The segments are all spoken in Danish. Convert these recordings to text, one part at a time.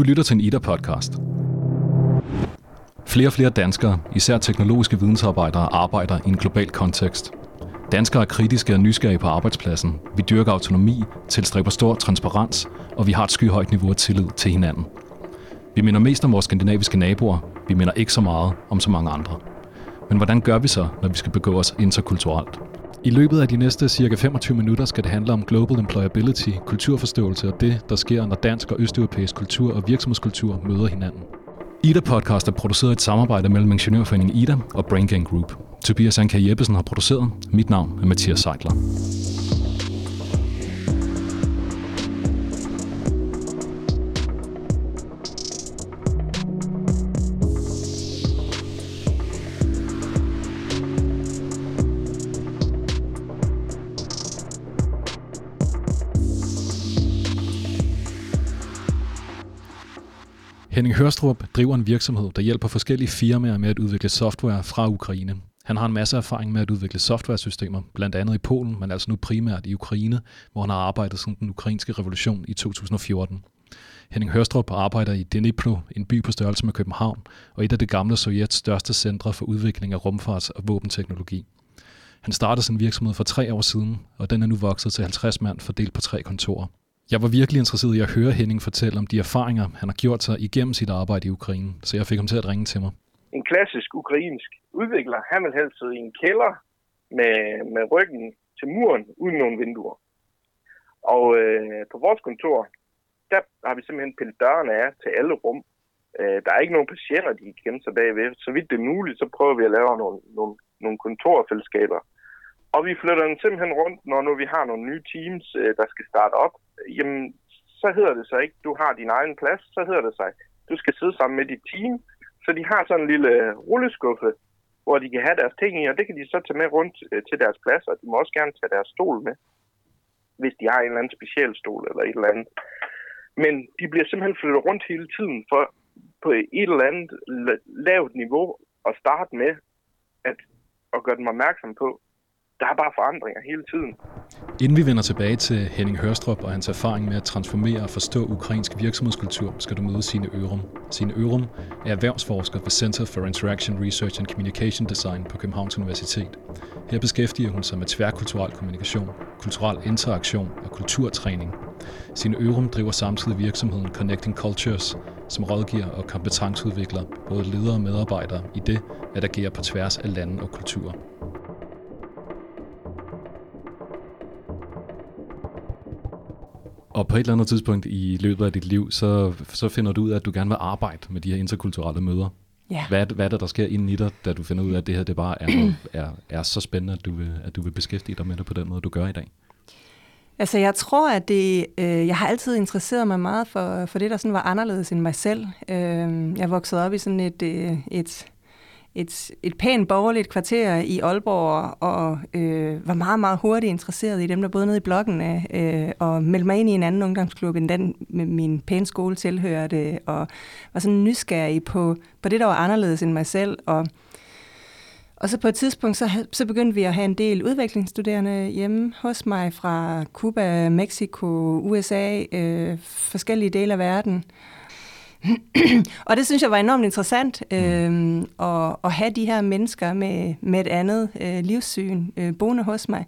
Du lytter til en IDA-podcast. Flere og flere danskere, især teknologiske vidensarbejdere, arbejder i en global kontekst. Danskere er kritiske og nysgerrige på arbejdspladsen. Vi dyrker autonomi, tilstræber stor transparens, og vi har et skyhøjt niveau af tillid til hinanden. Vi minder mest om vores skandinaviske naboer. Vi minder ikke så meget om så mange andre. Men hvordan gør vi så, når vi skal begå os interkulturelt? I løbet af de næste cirka 25 minutter skal det handle om global employability, kulturforståelse og det, der sker, når dansk og østeuropæisk kultur og virksomhedskultur møder hinanden. Ida Podcast er produceret i et samarbejde mellem Ingeniørforeningen Ida og Brain Gang Group. Tobias Anka Jeppesen har produceret. Mit navn er Mathias Seidler. Henning Hørstrup driver en virksomhed, der hjælper forskellige firmaer med at udvikle software fra Ukraine. Han har en masse erfaring med at udvikle softwaresystemer, blandt andet i Polen, men altså nu primært i Ukraine, hvor han har arbejdet siden den ukrainske revolution i 2014. Henning Hørstrup arbejder i Dnipro, en by på størrelse med København, og et af det gamle Sovjets største centre for udvikling af rumfarts- og våbenteknologi. Han startede sin virksomhed for tre år siden, og den er nu vokset til 50 mand fordelt på tre kontorer. Jeg var virkelig interesseret i at høre Henning fortælle om de erfaringer, han har gjort sig igennem sit arbejde i Ukraine, så jeg fik ham til at ringe til mig. En klassisk ukrainsk udvikler, han vil helst sidde i en kælder med, med ryggen til muren uden nogen vinduer. Og øh, på vores kontor, der har vi simpelthen pillet dørene af til alle rum. Øh, der er ikke nogen patienter, de kan gemme sig bagved. Så vidt det er muligt, så prøver vi at lave nogle, nogle, nogle kontorfællesskaber. Og vi flytter den simpelthen rundt, når nu vi har nogle nye teams, øh, der skal starte op jamen, så hedder det så ikke, du har din egen plads, så hedder det sig, du skal sidde sammen med dit team. Så de har sådan en lille rulleskuffe, hvor de kan have deres ting i, og det kan de så tage med rundt øh, til deres plads, og de må også gerne tage deres stol med, hvis de har en eller anden speciel stol eller et eller andet. Men de bliver simpelthen flyttet rundt hele tiden for på et eller andet lavt niveau at starte med at, at gøre dem opmærksom på, der er bare forandringer hele tiden. Inden vi vender tilbage til Henning Hørstrup og hans erfaring med at transformere og forstå ukrainsk virksomhedskultur, skal du møde Sine Ørum. Sine Ørum er erhvervsforsker ved Center for Interaction Research and Communication Design på Københavns Universitet. Her beskæftiger hun sig med tværkulturel kommunikation, kulturel interaktion og kulturtræning. Sine Ørum driver samtidig virksomheden Connecting Cultures, som rådgiver og kompetenceudvikler både ledere og medarbejdere i det at agere på tværs af lande og kulturer. Og på et eller andet tidspunkt i løbet af dit liv, så, så finder du ud af, at du gerne vil arbejde med de her interkulturelle møder. Ja. Hvad, hvad er det, der sker inden i dig, da du finder ud af, at det her det bare er, er, er så spændende, at du, vil, at du vil beskæftige dig med det på den måde, du gør i dag? Altså jeg tror, at det, øh, jeg har altid interesseret mig meget for, for det, der sådan var anderledes end mig selv. Øh, jeg voksede op i sådan et, øh, et et, et pænt borgerligt kvarter i Aalborg, og øh, var meget, meget hurtigt interesseret i dem, der boede nede i blokken, øh, øh og meldte mig ind i en anden ungdomsklub, end den med min pæne skole tilhørte, og var sådan nysgerrig på, på det, der var anderledes end mig selv, og og så på et tidspunkt, så, så begyndte vi at have en del udviklingsstuderende hjemme hos mig fra Cuba, Mexico, USA, øh, forskellige dele af verden. og det synes jeg var enormt interessant, øh, at, at have de her mennesker med, med et andet øh, livssyn øh, boende hos mig.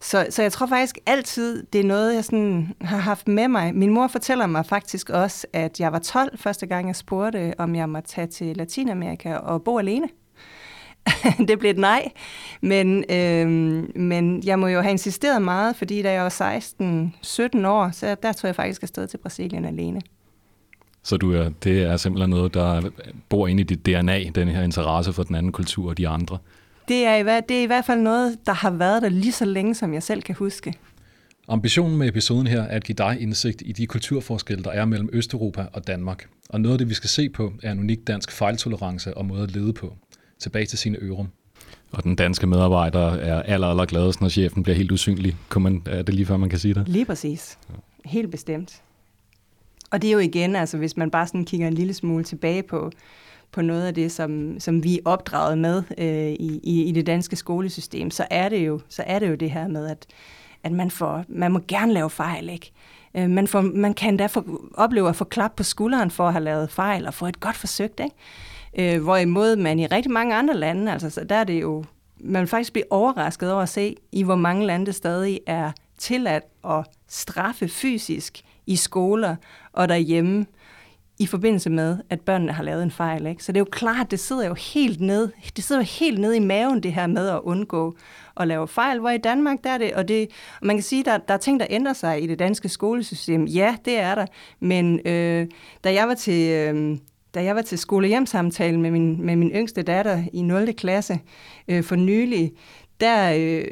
Så, så jeg tror faktisk altid, det er noget, jeg sådan har haft med mig. Min mor fortæller mig faktisk også, at jeg var 12 første gang, jeg spurgte, om jeg måtte tage til Latinamerika og bo alene. det blev et nej, men, øh, men jeg må jo have insisteret meget, fordi da jeg var 16-17 år, så der tog jeg faktisk afsted til Brasilien alene. Så du er, det er simpelthen noget, der bor inde i dit DNA, den her interesse for den anden kultur og de andre? Det er, i, det er i hvert fald noget, der har været der lige så længe, som jeg selv kan huske. Ambitionen med episoden her er at give dig indsigt i de kulturforskelle, der er mellem Østeuropa og Danmark. Og noget af det, vi skal se på, er en unik dansk fejltolerance og måde at lede på. Tilbage til sine ører. Og den danske medarbejder er aller, aller gladest, når chefen bliver helt usynlig. Kunne man, er det lige før, man kan sige det? Lige præcis. Helt bestemt. Og det er jo igen, altså hvis man bare sådan kigger en lille smule tilbage på, på noget af det, som, som vi er opdraget med øh, i, i, i det danske skolesystem, så er det jo så er det jo det her med, at at man, får, man må gerne lave fejl, ikke? Øh, man, får, man kan da opleve at få klap på skulderen for at have lavet fejl og få et godt forsøgt, ikke? Øh, hvorimod man i rigtig mange andre lande, altså der er det jo, man vil faktisk blive overrasket over at se, i hvor mange lande det stadig er tilladt at straffe fysisk i skoler og derhjemme i forbindelse med, at børnene har lavet en fejl. Ikke? Så det er jo klart, det sidder jo helt ned, det sidder jo helt ned i maven, det her med at undgå at lave fejl, hvor i Danmark, der er det, og det, og man kan sige, der, der er ting, der ændrer sig i det danske skolesystem. Ja, det er der, men øh, da jeg var til... Øh, da jeg var til skolehjemsamtalen med min, med min yngste datter i 0. klasse øh, for nylig, der, øh,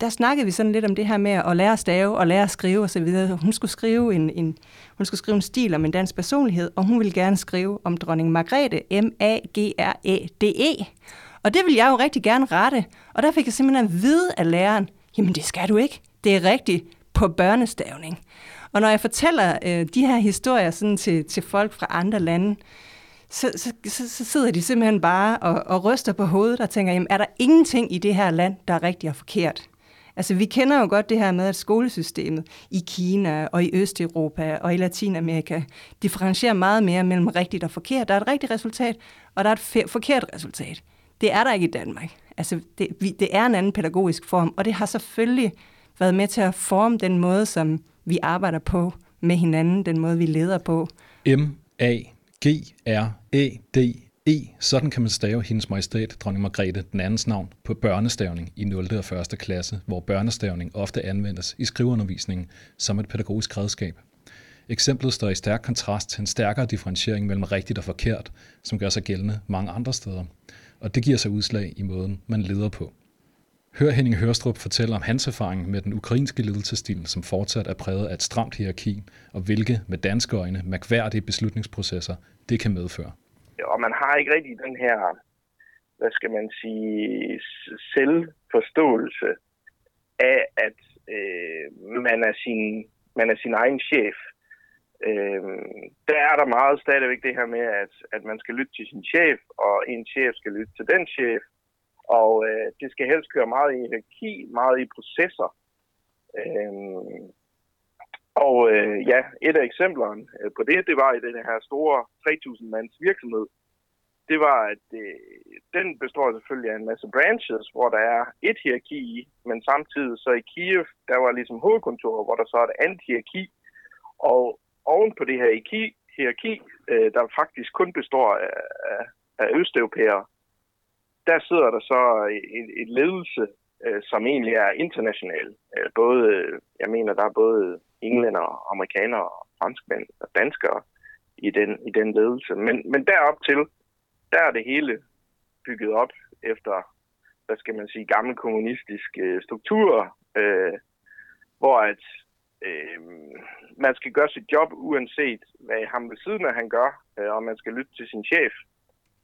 der snakkede vi sådan lidt om det her med at lære at stave og lære at skrive osv. Hun skulle skrive en, en, hun skulle skrive en stil om en dansk personlighed, og hun ville gerne skrive om dronning Margrethe, M-A-G-R-E-D-E. Og det ville jeg jo rigtig gerne rette, og der fik jeg simpelthen at vide af læreren, jamen det skal du ikke, det er rigtigt på børnestavning. Og når jeg fortæller øh, de her historier sådan til, til folk fra andre lande, så, så, så, så sidder de simpelthen bare og, og ryster på hovedet og tænker, jamen er der ingenting i det her land, der er rigtigt og forkert? Altså vi kender jo godt det her med, at skolesystemet i Kina og i Østeuropa og i Latinamerika differentierer meget mere mellem rigtigt og forkert. Der er et rigtigt resultat, og der er et forkert resultat. Det er der ikke i Danmark. Altså det, vi, det er en anden pædagogisk form, og det har selvfølgelig været med til at forme den måde, som vi arbejder på med hinanden, den måde, vi leder på. M-A G-R-A-D-E. Sådan kan man stave hendes majestæt, dronning Margrethe, den andens navn, på børnestavning i 0. og 1. klasse, hvor børnestavning ofte anvendes i skriveundervisningen som et pædagogisk redskab. Eksemplet står i stærk kontrast til en stærkere differentiering mellem rigtigt og forkert, som gør sig gældende mange andre steder. Og det giver sig udslag i måden, man leder på. Hør Henning Hørstrup fortælle om hans erfaring med den ukrainske ledelsesstil, som fortsat er præget af et stramt hierarki, og hvilke med danske øjne mærkværdige beslutningsprocesser det kan medføre. Og man har ikke rigtig den her, hvad skal man sige, selvforståelse af, at øh, man, er sin, man er sin egen chef. Øh, der er der meget stadigvæk det her med, at, at man skal lytte til sin chef, og en chef skal lytte til den chef, og øh, det skal helst køre meget i hierarki, meget i processer. Øh, og øh, ja, et af eksemplerne øh, på det, det var i den her store 3000 mands virksomhed. Det var, at øh, den består selvfølgelig af en masse branches, hvor der er et hierarki i, men samtidig så i Kiev, der var ligesom hovedkontoret, hvor der så er et andet hierarki. Og oven på det her hierarki, øh, der faktisk kun består af, af, af østeuropæere, der sidder der så et, et ledelse, øh, som egentlig er international. Øh, både, øh, jeg mener, der er både englænder, amerikanere, franskmænd og danskere i den, i den ledelse. Men, men derop til, der er det hele bygget op efter, hvad skal man sige, gamle kommunistiske øh, strukturer, øh, hvor at øh, man skal gøre sit job uanset, hvad ham ved siden af han gør, øh, og man skal lytte til sin chef.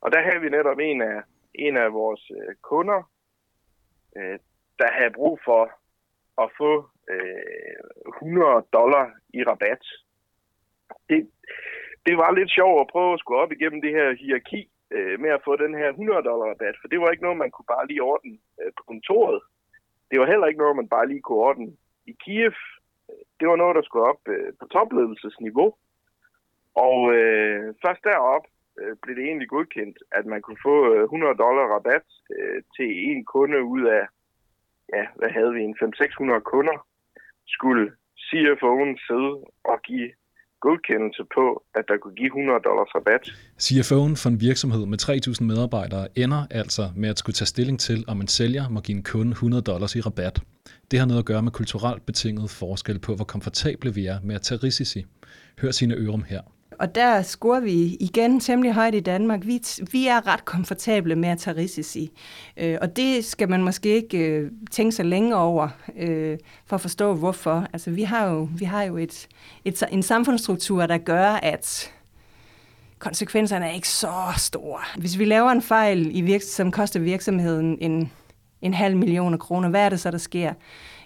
Og der har vi netop en af, en af vores øh, kunder, øh, der havde brug for at få øh, 100 dollar i rabat. Det, det var lidt sjovt at prøve at skulle op igennem det her hierarki øh, med at få den her 100 dollar rabat, for det var ikke noget, man kunne bare lige ordne øh, på kontoret. Det var heller ikke noget, man bare lige kunne ordne i Kiev. Det var noget, der skulle op øh, på topledelsesniveau. Og øh, først derop øh, blev det egentlig godkendt, at man kunne få øh, 100 dollar rabat øh, til en kunde ud af, ja, hvad havde vi, en 500-600 kunder skulle CFO'en sidde og give godkendelse på, at der kunne give 100 dollars rabat. CFO'en for en virksomhed med 3.000 medarbejdere ender altså med at skulle tage stilling til, om en sælger må give en kunde 100 dollars i rabat. Det har noget at gøre med kulturelt betinget forskel på, hvor komfortable vi er med at tage risici. Hør sine ørum her og der scorer vi igen temmelig højt i Danmark. Vi, vi er ret komfortable med at tage risici. Øh, og det skal man måske ikke øh, tænke så længe over, øh, for at forstå hvorfor. Altså, vi har jo, vi har jo et, et, en samfundsstruktur, der gør, at konsekvenserne er ikke så store. Hvis vi laver en fejl, i virks- som koster virksomheden en, en halv million kroner, hvad er det så, der sker?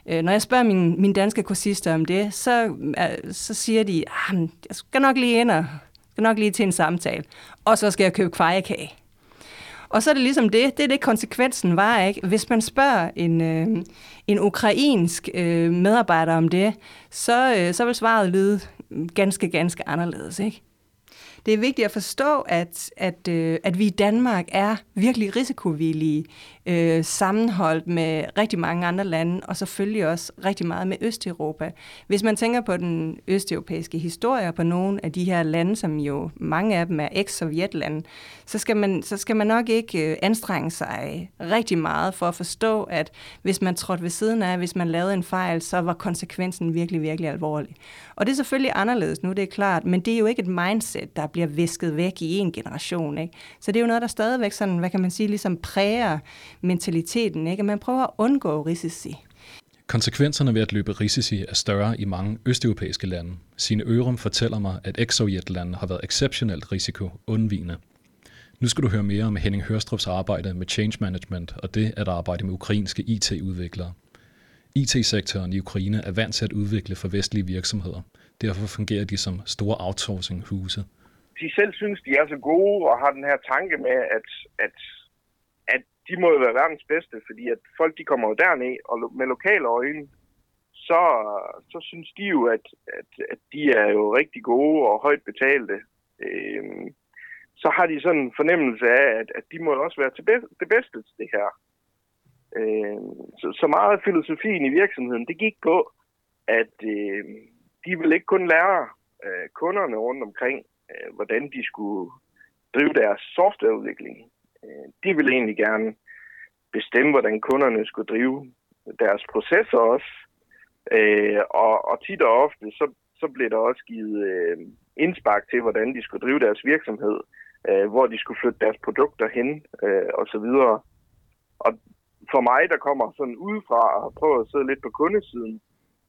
Øh, når jeg spørger mine, mine danske kursister om det, så, øh, så siger de, at ah, jeg skal nok lige ind og skal nok lige til en samtale, og så skal jeg købe kvejekage. Og så er det ligesom det, det er det konsekvensen var, ikke? Hvis man spørger en, øh, en ukrainsk øh, medarbejder om det, så, øh, så vil svaret lyde ganske, ganske anderledes, ikke? Det er vigtigt at forstå, at, at, øh, at vi i Danmark er virkelig risikovillige, øh, sammenholdt med rigtig mange andre lande, og selvfølgelig også rigtig meget med Østeuropa. Hvis man tænker på den østeuropæiske historie, på nogle af de her lande, som jo mange af dem er eks-sovjetlande, så skal, man, så skal man nok ikke øh, anstrenge sig rigtig meget for at forstå, at hvis man trådte ved siden af, hvis man lavede en fejl, så var konsekvensen virkelig, virkelig alvorlig. Og det er selvfølgelig anderledes nu, det er klart, men det er jo ikke et mindset, der bliver visket væk i en generation. Ikke? Så det er jo noget, der stadigvæk sådan, hvad kan man sige, ligesom præger mentaliteten, ikke? at man prøver at undgå risici. Konsekvenserne ved at løbe risici er større i mange østeuropæiske lande. Sine Ørum fortæller mig, at eks-sovjetlande har været exceptionelt risiko undvigende. Nu skal du høre mere om Henning Hørstrups arbejde med change management og det at arbejde med ukrainske IT-udviklere. IT-sektoren i Ukraine er vant til at udvikle for vestlige virksomheder. Derfor fungerer de som store outsourcing-huse. De selv synes, de er så gode og har den her tanke med, at, at, at de må jo være verdens bedste, fordi at folk de kommer jo derned, og med lokale øjne, så, så synes de jo, at, at, at de er jo rigtig gode og højt betalte. Øhm, så har de sådan en fornemmelse af, at, at de må også være til be- det bedste til det her. Øh, så, så meget af filosofien i virksomheden, det gik på, at øh, de vil ikke kun lære øh, kunderne rundt omkring, øh, hvordan de skulle drive deres softwareudvikling. Øh, de ville egentlig gerne bestemme, hvordan kunderne skulle drive deres processer også. Øh, og, og tit og ofte, så, så blev der også givet øh, indspark til, hvordan de skulle drive deres virksomhed, øh, hvor de skulle flytte deres produkter hen, øh, og så videre. Og for mig, der kommer sådan udefra og prøver at sidde lidt på kundesiden,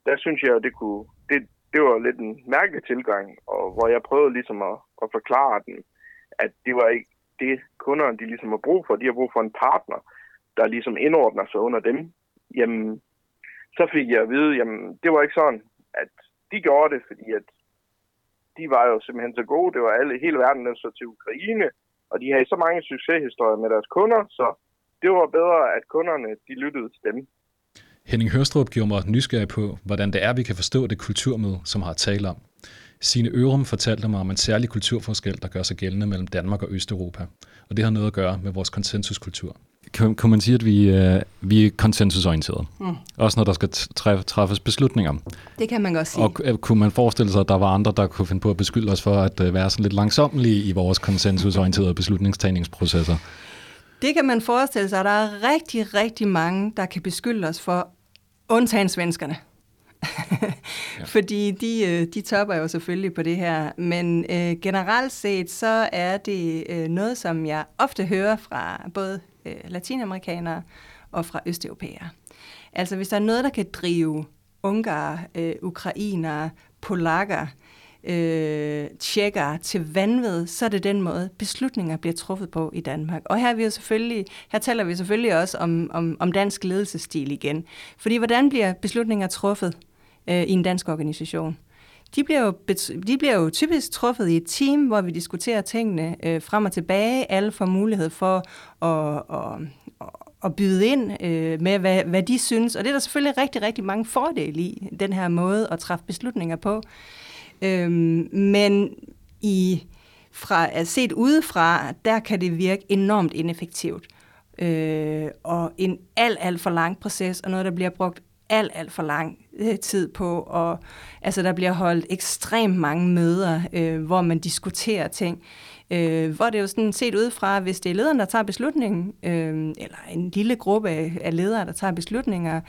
der synes jeg, at det, kunne, det, det var lidt en mærkelig tilgang, og hvor jeg prøvede ligesom at, at forklare den, at det var ikke det, kunderne de ligesom har brug for. De har brug for en partner, der ligesom indordner sig under dem. Jamen, så fik jeg at vide, jamen, det var ikke sådan, at de gjorde det, fordi at de var jo simpelthen så gode. Det var alle, hele verden, der så til Ukraine, og de havde så mange succeshistorier med deres kunder, så det var bedre, at kunderne de lyttede til dem. Henning Hørstrup gjorde mig nysgerrig på, hvordan det er, vi kan forstå det kulturmøde, som har talt om. Sine Ørum fortalte mig om en særlig kulturforskel, der gør sig gældende mellem Danmark og Østeuropa. Og det har noget at gøre med vores konsensuskultur. Kan, kan man sige, at vi, øh, vi er konsensusorienterede? Mm. Også når der skal træf, træffes beslutninger. Det kan man godt sige. Og øh, kunne man forestille sig, at der var andre, der kunne finde på at beskylde os for at øh, være sådan lidt langsomlige i vores konsensusorienterede beslutningstagningsprocesser? Det kan man forestille sig, at der er rigtig, rigtig mange, der kan beskylde os for, undtagen svenskerne. ja. Fordi de, øh, de topper jo selvfølgelig på det her. Men øh, generelt set, så er det øh, noget, som jeg ofte hører fra både øh, latinamerikanere og fra østeuropæere. Altså hvis der er noget, der kan drive ungarer, øh, ukrainere, polakker, øh, tjekker til vanvid, så er det den måde, beslutninger bliver truffet på i Danmark. Og her, er vi jo selvfølgelig, her taler vi selvfølgelig også om, om, om dansk ledelsesstil igen. Fordi hvordan bliver beslutninger truffet øh, i en dansk organisation? De bliver, jo, de bliver jo typisk truffet i et team, hvor vi diskuterer tingene øh, frem og tilbage. Alle får mulighed for at, at, at byde ind øh, med, hvad, hvad de synes. Og det er der selvfølgelig rigtig, rigtig mange fordele i, den her måde at træffe beslutninger på. Øhm, men i fra, set udefra, der kan det virke enormt ineffektivt. Øh, og en alt, alt for lang proces, og noget, der bliver brugt alt, alt for lang øh, tid på. Og, altså, der bliver holdt ekstremt mange møder, øh, hvor man diskuterer ting. Øh, hvor det jo sådan set udefra, hvis det er lederen, der tager beslutningen, øh, eller en lille gruppe af ledere, der tager beslutninger,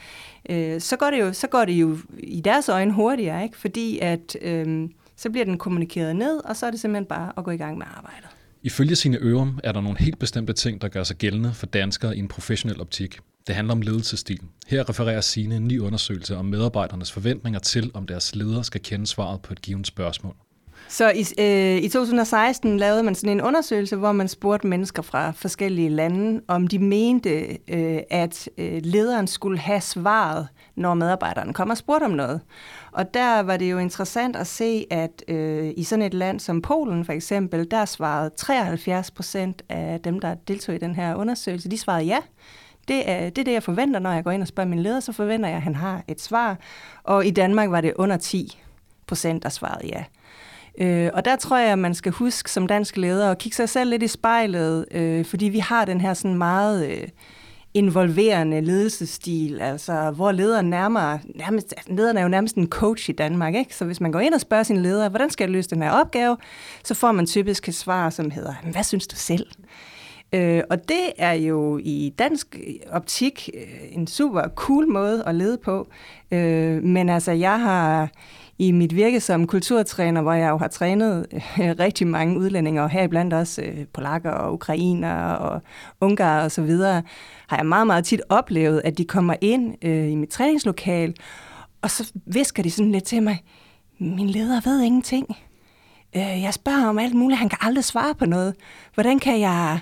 øh, så, går det jo, så går det jo i deres øjne hurtigere, ikke? fordi at øh, så bliver den kommunikeret ned, og så er det simpelthen bare at gå i gang med arbejdet. Ifølge sine ørum er der nogle helt bestemte ting, der gør sig gældende for danskere i en professionel optik. Det handler om ledelsesstil. Her refererer Sine en ny undersøgelse om medarbejdernes forventninger til, om deres ledere skal kende svaret på et givet spørgsmål. Så i, øh, i 2016 lavede man sådan en undersøgelse, hvor man spurgte mennesker fra forskellige lande, om de mente, øh, at øh, lederen skulle have svaret, når medarbejderen kommer og spurgte om noget. Og der var det jo interessant at se, at øh, i sådan et land som Polen for eksempel, der svarede 73 procent af dem, der deltog i den her undersøgelse, de svarede ja. Det er, det er det, jeg forventer, når jeg går ind og spørger min leder, så forventer jeg, at han har et svar. Og i Danmark var det under 10 procent, der svarede ja. Øh, og der tror jeg, at man skal huske som dansk leder at kigge sig selv lidt i spejlet, øh, fordi vi har den her sådan meget øh, involverende ledelsesstil, altså hvor lederen nærmere, nærmest, lederen er jo nærmest en coach i Danmark, ikke? så hvis man går ind og spørger sin leder, hvordan skal jeg løse den her opgave, så får man typisk et svar, som hedder, hvad synes du selv? Øh, og det er jo i dansk optik øh, en super cool måde at lede på. Øh, men altså, jeg har i mit virke som kulturtræner, hvor jeg jo har trænet øh, rigtig mange udlændinge, og heriblandt også øh, polakker og ukrainer og ungarer og så videre, har jeg meget, meget tit oplevet, at de kommer ind øh, i mit træningslokal, og så visker de sådan lidt til mig, min leder ved ingenting. Øh, jeg spørger om alt muligt, han kan aldrig svare på noget. Hvordan kan jeg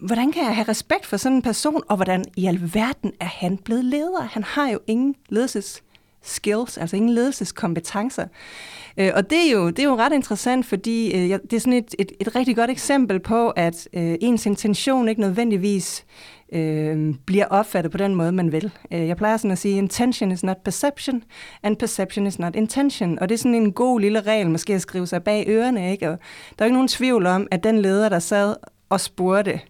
hvordan kan jeg have respekt for sådan en person, og hvordan i alverden er han blevet leder? Han har jo ingen ledelses skills, altså ingen ledelseskompetencer. Øh, og det er, jo, det er jo ret interessant, fordi øh, det er sådan et, et, et rigtig godt eksempel på, at øh, ens intention ikke nødvendigvis øh, bliver opfattet på den måde, man vil. Øh, jeg plejer sådan at sige, intention is not perception, and perception is not intention. Og det er sådan en god lille regel, måske at skrive sig bag ørerne. Ikke? Og der er ikke nogen tvivl om, at den leder, der sad og spurgte,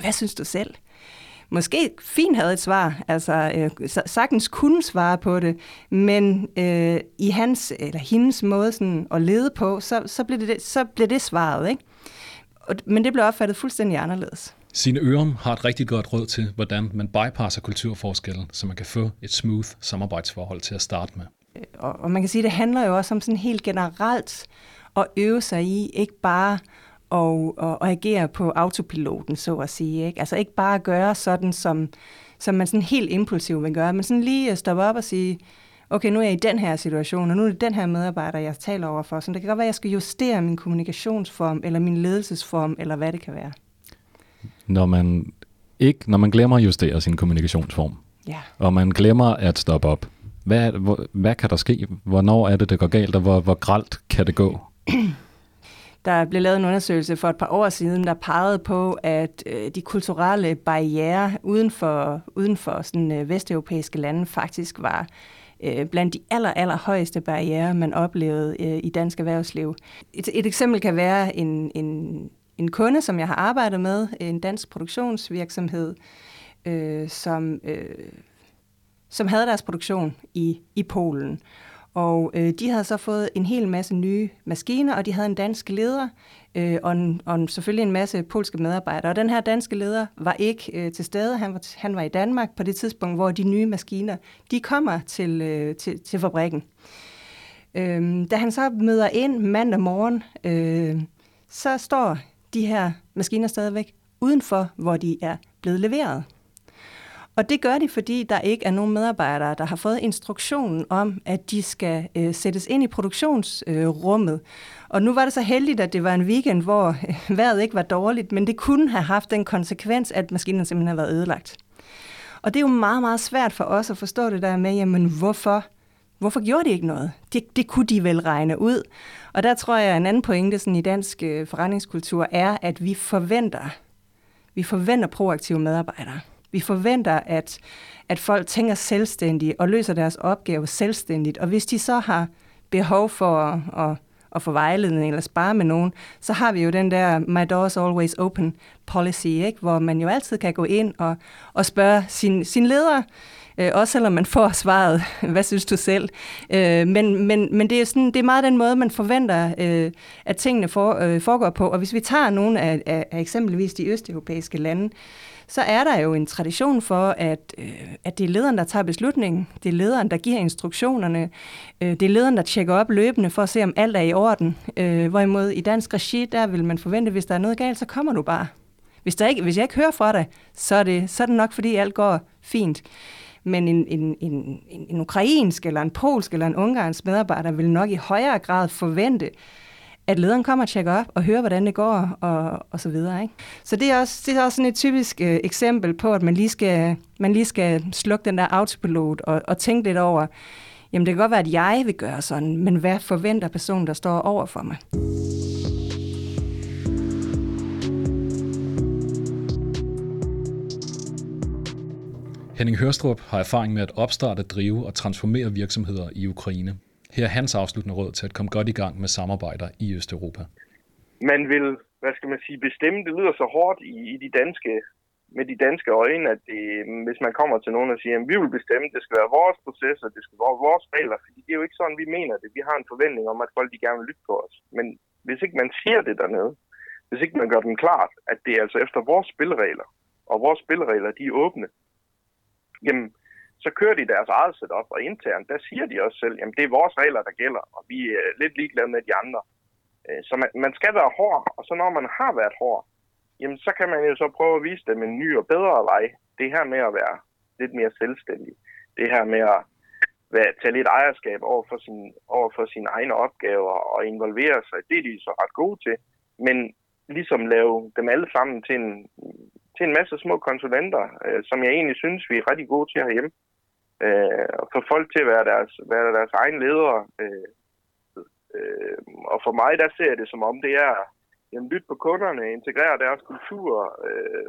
hvad synes du selv? Måske fint havde et svar, altså øh, sagtens kunne svare på det, men øh, i hans eller hendes måde sådan at lede på, så, så, blev det, så blev det svaret. Ikke? Og, men det blev opfattet fuldstændig anderledes. Sine Ørum har et rigtig godt råd til, hvordan man bypasser kulturforskellen, så man kan få et smooth samarbejdsforhold til at starte med. Øh, og, og man kan sige, at det handler jo også om sådan helt generelt at øve sig i, ikke bare og, og, og agere på autopiloten, så at sige. Ikke? Altså ikke bare gøre sådan, som, som man sådan helt impulsivt vil gøre, men sådan lige stoppe op og sige, okay, nu er jeg i den her situation, og nu er det den her medarbejder, jeg taler over for. Så det kan godt være, at jeg skal justere min kommunikationsform, eller min ledelsesform, eller hvad det kan være. Når man, ikke, når man glemmer at justere sin kommunikationsform, ja. og man glemmer at stoppe op, hvad, hvor, hvad kan der ske? Hvornår er det, det går galt, og hvor, hvor gralt kan det gå? Der blev lavet en undersøgelse for et par år siden, der pegede på, at øh, de kulturelle barriere uden for, uden for sådan, øh, vesteuropæiske lande faktisk var øh, blandt de aller, aller højeste barriere, man oplevede øh, i dansk erhvervsliv. Et, et eksempel kan være en, en, en kunde, som jeg har arbejdet med, en dansk produktionsvirksomhed, øh, som, øh, som havde deres produktion i, i Polen. Og øh, de havde så fået en hel masse nye maskiner, og de havde en dansk leder, øh, og, en, og en, selvfølgelig en masse polske medarbejdere. Og den her danske leder var ikke øh, til stede. Han var, han var i Danmark på det tidspunkt, hvor de nye maskiner, de kommer til, øh, til, til fabrikken. Øh, da han så møder ind mandag morgen, øh, så står de her maskiner stadigvæk udenfor, hvor de er blevet leveret. Og det gør de, fordi der ikke er nogen medarbejdere, der har fået instruktionen om, at de skal øh, sættes ind i produktionsrummet. Øh, og nu var det så heldigt, at det var en weekend, hvor øh, vejret ikke var dårligt, men det kunne have haft den konsekvens, at maskinen simpelthen har været ødelagt. Og det er jo meget, meget svært for os at forstå det der med, jamen hvorfor, hvorfor gjorde de ikke noget? Det, det kunne de vel regne ud. Og der tror jeg, at en anden pointe sådan i dansk øh, forretningskultur er, at vi forventer, vi forventer proaktive medarbejdere. Vi forventer, at, at folk tænker selvstændigt og løser deres opgave selvstændigt. Og hvis de så har behov for at, at, at få vejledning eller spare med nogen, så har vi jo den der My Door's Always Open policy, ikke? hvor man jo altid kan gå ind og, og spørge sin, sin leder, øh, også selvom man får svaret, hvad synes du selv? Øh, men, men, men det, er sådan, det er meget den måde, man forventer, øh, at tingene for, øh, foregår på. Og hvis vi tager nogle af, af, af eksempelvis de østeuropæiske lande, så er der jo en tradition for, at, øh, at det er lederen, der tager beslutningen. Det er lederen, der giver instruktionerne. Øh, det er lederen, der tjekker op løbende for at se, om alt er i orden. Øh, hvorimod i dansk regi, der vil man forvente, hvis der er noget galt, så kommer du bare. Hvis, der ikke, hvis jeg ikke hører fra dig, så er, det, så er det nok, fordi alt går fint. Men en, en, en, en ukrainsk, eller en polsk, eller en ungarsk medarbejder vil nok i højere grad forvente, at lederen kommer og tjekker op og hører, hvordan det går, og, og så videre. Ikke? Så det er, også, det er også sådan et typisk øh, eksempel på, at man lige skal, man lige skal slukke den der autopilot og, og tænke lidt over, jamen det kan godt være, at jeg vil gøre sådan, men hvad forventer personen, der står over for mig? Henning Hørstrup har erfaring med at opstarte, drive og transformere virksomheder i Ukraine. Her er hans afsluttende råd til at komme godt i gang med samarbejder i Østeuropa. Man vil, hvad skal man sige, bestemme, det lyder så hårdt i, i de danske, med de danske øjne, at det, hvis man kommer til nogen og siger, at vi vil bestemme, det skal være vores processer, det skal være vores regler, fordi det er jo ikke sådan, vi mener det. Vi har en forventning om, at folk de gerne vil lytte på os. Men hvis ikke man siger det dernede, hvis ikke man gør dem klart, at det er altså efter vores spilleregler, og vores spilleregler, de er åbne, jamen, så kører de deres eget setup, og internt, der siger de også selv, jamen det er vores regler, der gælder, og vi er lidt ligeglade med de andre. Øh, så man, man skal være hård, og så når man har været hård, jamen så kan man jo så prøve at vise dem en ny og bedre vej. Det her med at være lidt mere selvstændig. Det her med at være, tage lidt ejerskab over for, sin, over for sine egne opgaver og involvere sig. Det er de så ret gode til. Men ligesom lave dem alle sammen til en, til en masse små konsulenter, øh, som jeg egentlig synes, vi er rigtig gode til herhjemme. Øh, og få folk til at være deres, være deres egen ledere. Øh, øh, og for mig, der ser jeg det som om, det er jamen, lytte på kunderne, integrere deres kultur, øh,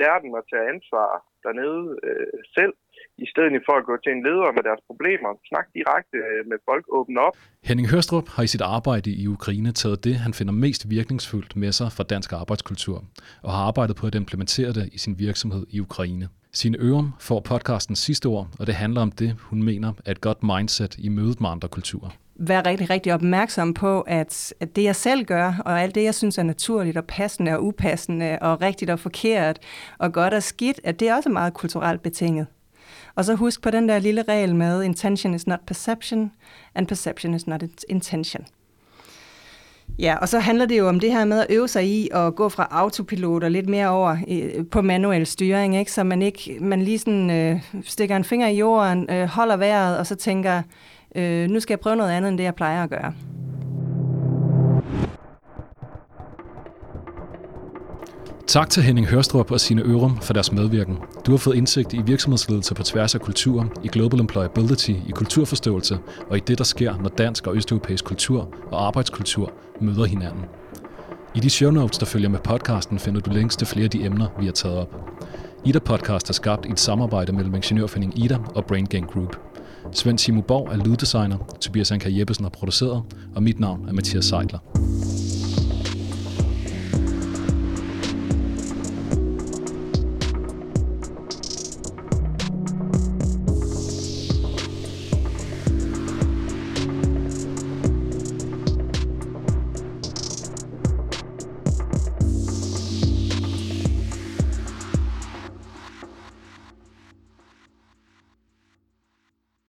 lære dem at tage ansvar dernede øh, selv, i stedet for at gå til en leder med deres problemer. Snak direkte øh, med folk, åbne op. Henning Hørstrup har i sit arbejde i Ukraine taget det, han finder mest virkningsfuldt med sig fra dansk arbejdskultur, og har arbejdet på at implementere det i sin virksomhed i Ukraine. Sine Ørum får podcasten sidste ord, og det handler om det, hun mener er et godt mindset i mødet med andre kulturer være rigtig, rigtig opmærksom på, at, at det jeg selv gør, og alt det jeg synes er naturligt og passende og upassende og rigtigt og forkert og godt og skidt, at det er også meget kulturelt betinget. Og så husk på den der lille regel med, intention is not perception, and perception is not intention. Ja, og så handler det jo om det her med at øve sig i at gå fra autopilot og lidt mere over øh, på manuel styring, ikke? så man ikke man lige sådan, øh, stikker en finger i jorden, øh, holder vejret, og så tænker, øh, nu skal jeg prøve noget andet end det, jeg plejer at gøre. Tak til Henning Hørstrup og sine Ørum for deres medvirken. Du har fået indsigt i virksomhedsledelse på tværs af kulturer, i global employability, i kulturforståelse og i det, der sker, når dansk og østeuropæisk kultur og arbejdskultur møder hinanden. I de show notes, der følger med podcasten, finder du links til flere af de emner, vi har taget op. Ida Podcast er skabt i et samarbejde mellem Ingeniørforeningen Ida og Brain Gang Group. Svend Simo Borg er lyddesigner, Tobias Anker Jeppesen har produceret, og mit navn er Mathias Seidler.